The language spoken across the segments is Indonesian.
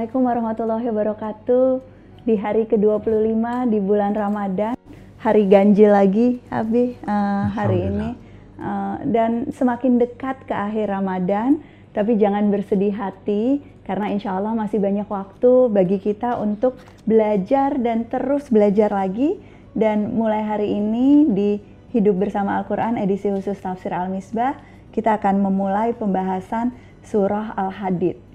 Assalamualaikum warahmatullahi wabarakatuh. Di hari ke-25 di bulan Ramadan, hari ganjil lagi, Abi, uh, hari ini. Uh, dan semakin dekat ke akhir Ramadan, tapi jangan bersedih hati karena insya Allah masih banyak waktu bagi kita untuk belajar dan terus belajar lagi. Dan mulai hari ini di Hidup Bersama Al-Quran edisi khusus Tafsir Al-Misbah, kita akan memulai pembahasan surah Al-Hadid.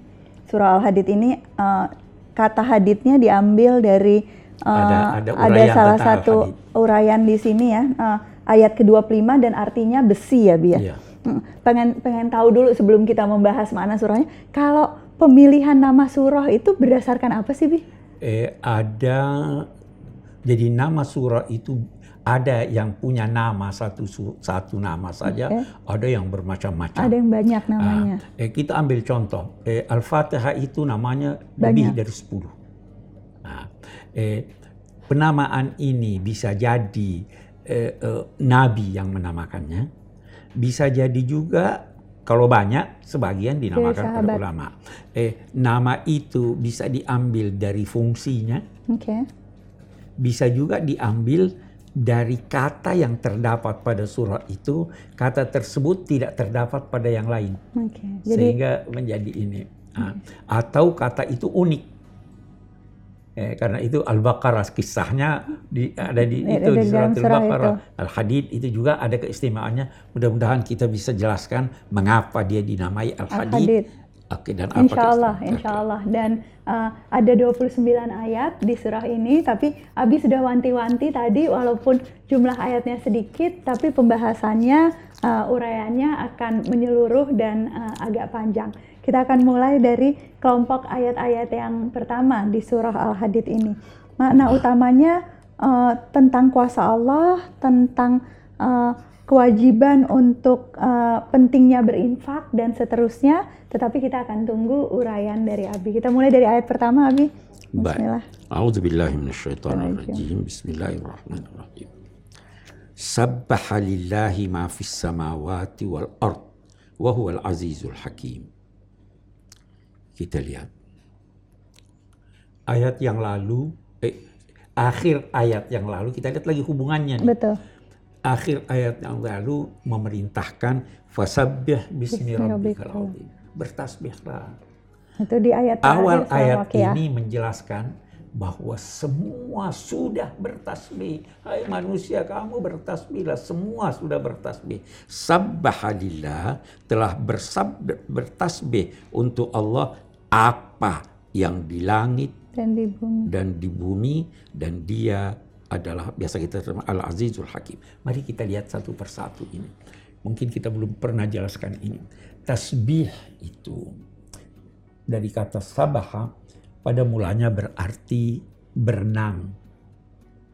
Surah Al-Hadid ini uh, kata haditnya diambil dari uh, ada, ada, ada salah satu uraian di sini ya uh, ayat ke-25 dan artinya besi ya Bia. Ya? Iya. Hmm, pengen pengen tahu dulu sebelum kita membahas mana surahnya. Kalau pemilihan nama surah itu berdasarkan apa sih Bi? Eh ada jadi nama surah itu ada yang punya nama satu satu nama saja, okay. ada yang bermacam-macam. Ada yang banyak ah, namanya. Uh, eh, kita ambil contoh, eh, Al-Fatihah itu namanya banyak. lebih dari 10. Nah, eh, penamaan ini bisa jadi eh, eh, nabi yang menamakannya, bisa jadi juga kalau banyak sebagian dinamakan oleh ulama. Eh, nama itu bisa diambil dari fungsinya. Okay. Bisa juga diambil dari kata yang terdapat pada surah itu, kata tersebut tidak terdapat pada yang lain. Okay. Jadi, Sehingga menjadi ini. Nah, atau kata itu unik. Eh, karena itu Al-Baqarah kisahnya di, ada di itu di surat Al-Baqarah. Al-Hadid itu juga ada keistimewaannya. Mudah-mudahan kita bisa jelaskan mengapa dia dinamai Al-Hadid. Al Oke, dan apa insya Allah, insya Allah. Dan uh, ada 29 ayat di surah ini, tapi Abi sudah wanti-wanti tadi, walaupun jumlah ayatnya sedikit, tapi pembahasannya, uh, uraiannya akan menyeluruh dan uh, agak panjang. Kita akan mulai dari kelompok ayat-ayat yang pertama di surah Al-Hadid ini. Makna utamanya uh, tentang kuasa Allah, tentang uh, kewajiban untuk uh, pentingnya berinfak dan seterusnya, tetapi kita akan tunggu uraian dari Abi. Kita mulai dari ayat pertama, Abi. Bismillah. A'udzubillahiminasyaitonirrajim. Bismillahirrahmanirrahim. Sabbaha lillahi ma fis samawati wal ard wa huwal azizul hakim. Kita lihat. Ayat yang lalu, eh, akhir ayat yang lalu, kita lihat lagi hubungannya. Nih. Betul akhir ayat yang lalu memerintahkan fasabbih bismi rabbikal azim. Bertasbihlah. Itu di ayat awal ayat ini menjelaskan bahwa semua sudah bertasbih. Hai manusia kamu bertasbihlah. Semua sudah bertasbih. Sabbahadillah telah bersab, bertasbih untuk Allah apa yang di langit dan di bumi dan, di bumi, dan dia adalah biasa kita Al-Azizul Hakim. Mari kita lihat satu persatu ini. Mungkin kita belum pernah jelaskan ini. Tasbih itu dari kata sabaha pada mulanya berarti berenang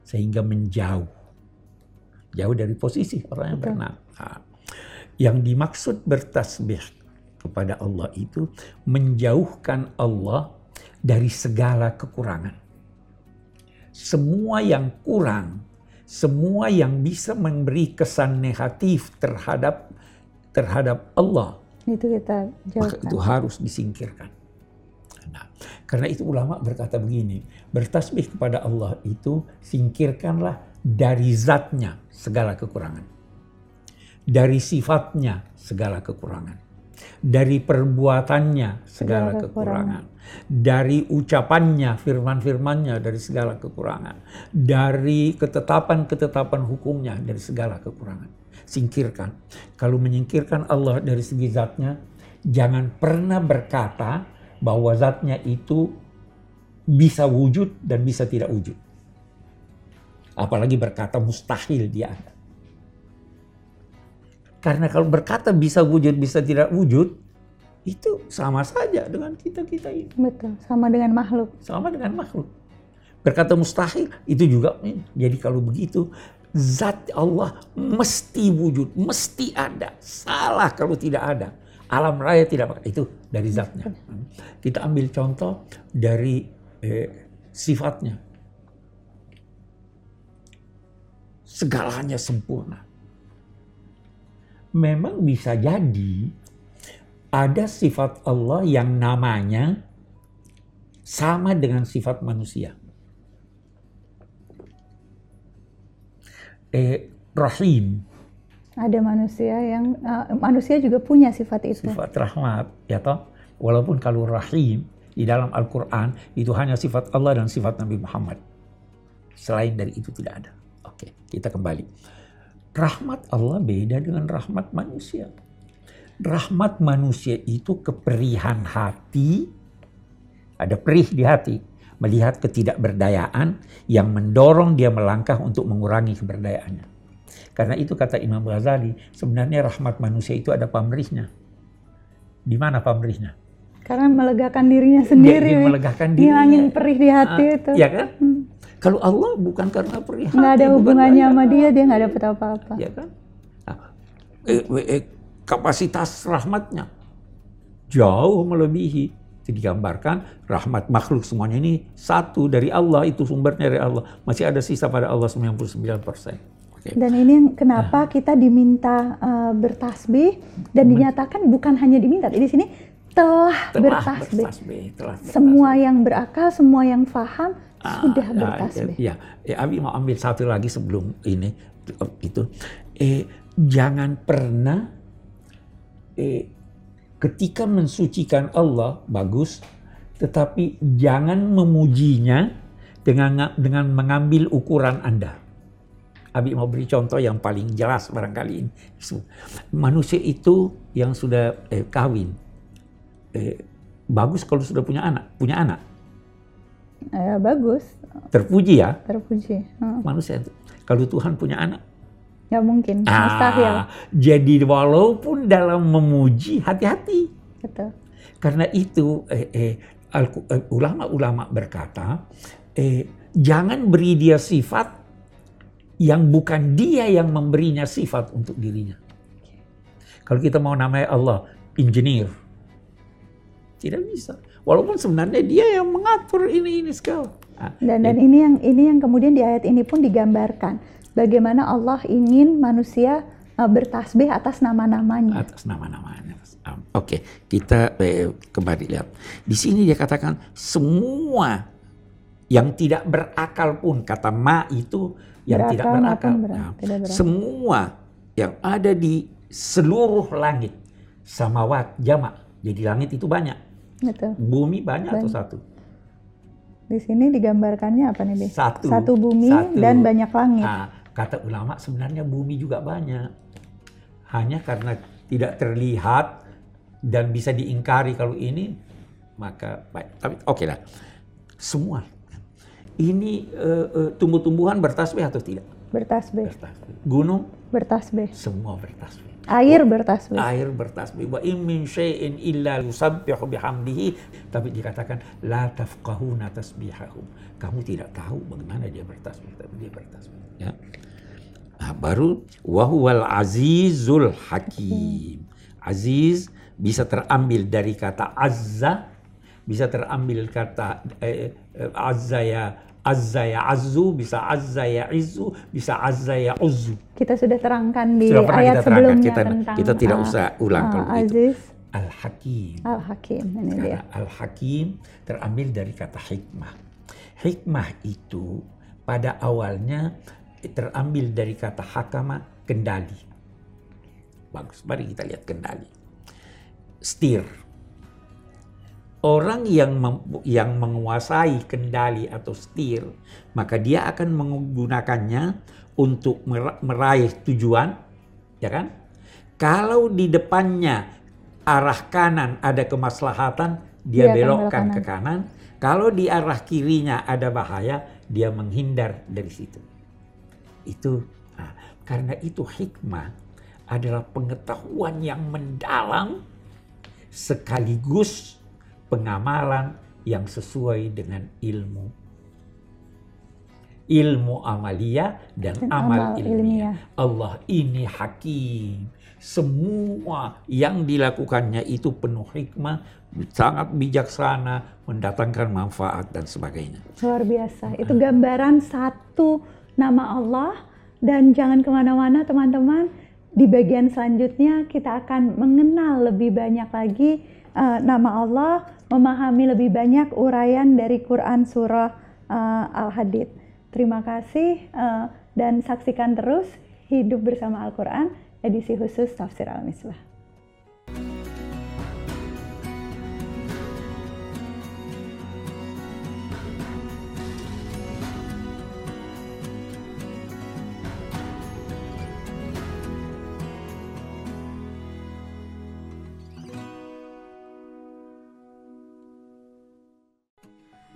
sehingga menjauh. Jauh dari posisi orang yang berenang. Nah, yang dimaksud bertasbih kepada Allah itu menjauhkan Allah dari segala kekurangan semua yang kurang, semua yang bisa memberi kesan negatif terhadap terhadap Allah itu kita jauhkan. Maka itu harus disingkirkan. Nah, karena itu ulama berkata begini, bertasbih kepada Allah itu singkirkanlah dari zatnya segala kekurangan. Dari sifatnya segala kekurangan. Dari perbuatannya segala, segala kekurangan. kekurangan dari ucapannya, firman-firmannya dari segala kekurangan, dari ketetapan-ketetapan hukumnya dari segala kekurangan. Singkirkan. Kalau menyingkirkan Allah dari segi zatnya, jangan pernah berkata bahwa zatnya itu bisa wujud dan bisa tidak wujud. Apalagi berkata mustahil dia ada. Karena kalau berkata bisa wujud, bisa tidak wujud, itu sama saja dengan kita-kita ini. Betul, sama dengan makhluk. Sama dengan makhluk. Berkata mustahil, itu juga. Jadi kalau begitu, zat Allah mesti wujud, mesti ada. Salah kalau tidak ada. Alam raya tidak pakai itu dari zatnya. Kita ambil contoh dari eh, sifatnya. Segalanya sempurna. Memang bisa jadi ada sifat Allah yang namanya sama dengan sifat manusia. Eh, rahim. Ada manusia yang uh, manusia juga punya sifat itu. Sifat rahmat, ya toh. Walaupun kalau rahim di dalam Al-Quran itu hanya sifat Allah dan sifat Nabi Muhammad. Selain dari itu tidak ada. Oke, kita kembali. Rahmat Allah beda dengan rahmat manusia. Rahmat manusia itu keperihan hati, ada perih di hati, melihat ketidakberdayaan yang mendorong dia melangkah untuk mengurangi keberdayaannya. Karena itu kata Imam Ghazali, sebenarnya rahmat manusia itu ada pamrihnya. Di mana pamrihnya? Karena melegakan dirinya sendiri. Dia, melegakan dirinya. Ngilangin perih di hati uh, itu. Ya kan? Hmm. Kalau Allah bukan karena perih hati. Nggak ada hubungannya sama dia, dia nggak dapat apa-apa. Ya kan? Nah, eh, eh, kapasitas rahmatnya jauh melebihi. Digambarkan rahmat makhluk semuanya ini satu dari Allah, itu sumbernya dari Allah. Masih ada sisa pada Allah 99 persen. Okay. Dan ini yang kenapa nah. kita diminta uh, bertasbih dan dinyatakan bukan hanya diminta. Di sini telah, telah bertasbih. bertasbih telah bertasbih. Semua yang berakal, semua yang faham ah, sudah ya, bertasbih. Ya, ya, Abi mau ambil satu lagi sebelum ini itu. Eh, jangan pernah eh, ketika mensucikan Allah bagus, tetapi jangan memujinya dengan dengan mengambil ukuran Anda. Abi mau beri contoh yang paling jelas barangkali ini. Manusia itu yang sudah eh, kawin, eh, bagus kalau sudah punya anak, punya anak. Ya, bagus. Terpuji ya. Terpuji. Hmm. Manusia itu. Kalau Tuhan punya anak. Ya mungkin, ah, mustahil. Jadi walaupun dalam memuji hati-hati. Betul. Karena itu eh, eh, eh, ulama-ulama berkata, eh, jangan beri dia sifat yang bukan dia yang memberinya sifat untuk dirinya. Kalau kita mau namanya Allah, engineer, tidak bisa. Walaupun sebenarnya dia yang mengatur ini ini segala. Nah, dan dan ini yang ini yang kemudian di ayat ini pun digambarkan bagaimana Allah ingin manusia uh, bertasbih atas nama-namanya. Atas nama-namanya. Oke, okay, kita eh, kembali lihat. Di sini dia katakan semua yang tidak berakal pun kata ma itu yang berakal tidak berakal. Ber nah, tidak berakal. Semua yang ada di seluruh langit samawat jamak. Jadi langit itu banyak Betul. Bumi banyak atau satu? Di sini digambarkannya apa nih, Satu. Satu bumi satu. dan banyak langit. Nah, kata ulama sebenarnya bumi juga banyak. Hanya karena tidak terlihat dan bisa diingkari kalau ini maka baik. Tapi oke okay lah. Semua ini uh, uh, tumbuh-tumbuhan bertasbih atau tidak? Bertasbih. bertasbih. Gunung? Bertasbih. Semua bertasbih. Air bertasbih. Air bertasbih. Wa in min syai'in illa yusabbihu bihamdihi. Tapi dikatakan la tafqahuna tasbihahum. Kamu tidak tahu bagaimana dia bertasbih, tapi dia bertasbih. Ya. Nah, baru wahwal azizul hakim. Aziz bisa terambil dari kata azza, bisa terambil kata eh, eh, azza ya azza ya azzu, bisa azza ya izzu, bisa azza ya uzzu. Kita sudah terangkan di sudah ayat kita sebelumnya kita, tentang kita tidak uh, usah ulang uh, kalau Aziz. itu. Al-Hakim. Al-Hakim, ini dia. Al-Hakim terambil dari kata hikmah. Hikmah itu pada awalnya terambil dari kata hakama kendali. Bagus, mari kita lihat kendali. Steer orang yang yang menguasai kendali atau setir, maka dia akan menggunakannya untuk meraih tujuan, ya kan? Kalau di depannya arah kanan ada kemaslahatan, dia, dia belokkan ke kanan. Kalau di arah kirinya ada bahaya, dia menghindar dari situ. Itu nah, karena itu hikmah adalah pengetahuan yang mendalam sekaligus pengamalan yang sesuai dengan ilmu. Ilmu amalia dan, dan amal, amal ilmiah. ilmiah. Allah ini hakim. Semua yang dilakukannya itu penuh hikmah, sangat bijaksana, mendatangkan manfaat dan sebagainya. Luar biasa. Itu gambaran satu nama Allah dan jangan ke mana-mana teman-teman. Di bagian selanjutnya kita akan mengenal lebih banyak lagi uh, nama Allah memahami lebih banyak uraian dari Quran surah uh, Al-Hadid. Terima kasih uh, dan saksikan terus Hidup Bersama Al-Quran edisi khusus Tafsir Al-Misbah.